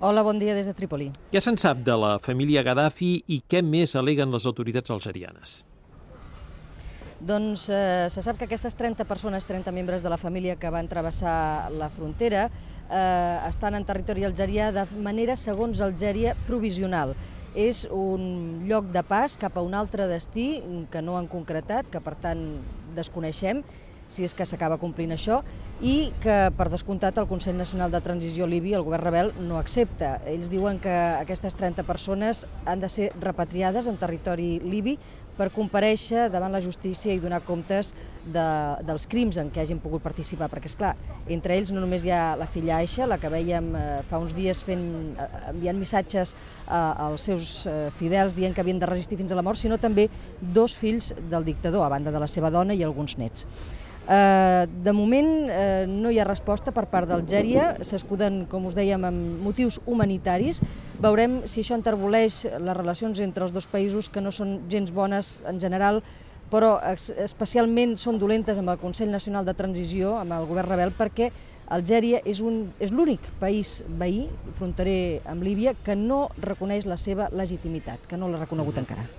Hola, bon dia des de Trípoli. Què se'n sap de la família Gaddafi i què més aleguen les autoritats algerianes? Doncs eh, se sap que aquestes 30 persones, 30 membres de la família que van travessar la frontera, eh, estan en territori algerià de manera, segons Algèria, provisional. És un lloc de pas cap a un altre destí que no han concretat, que per tant desconeixem, si és que s'acaba complint això, i que, per descomptat, el Consell Nacional de Transició Libi, el govern rebel, no accepta. Ells diuen que aquestes 30 persones han de ser repatriades en territori libi per compareixer davant la justícia i donar comptes de, dels crims en què hagin pogut participar, perquè, és clar, entre ells no només hi ha la filla Aixa, la que veiem eh, fa uns dies fent, eh, enviant missatges eh, als seus eh, fidels dient que havien de resistir fins a la mort, sinó també dos fills del dictador, a banda de la seva dona i alguns nets. Eh, de moment eh, no hi ha resposta per part d'Algèria, s'escuden, com us dèiem, amb motius humanitaris. Veurem si això enterboleix les relacions entre els dos països, que no són gens bones en general, però especialment són dolentes amb el Consell Nacional de Transició, amb el govern rebel, perquè Algèria és, un, és l'únic país veí, fronterer amb Líbia, que no reconeix la seva legitimitat, que no l'ha reconegut encara.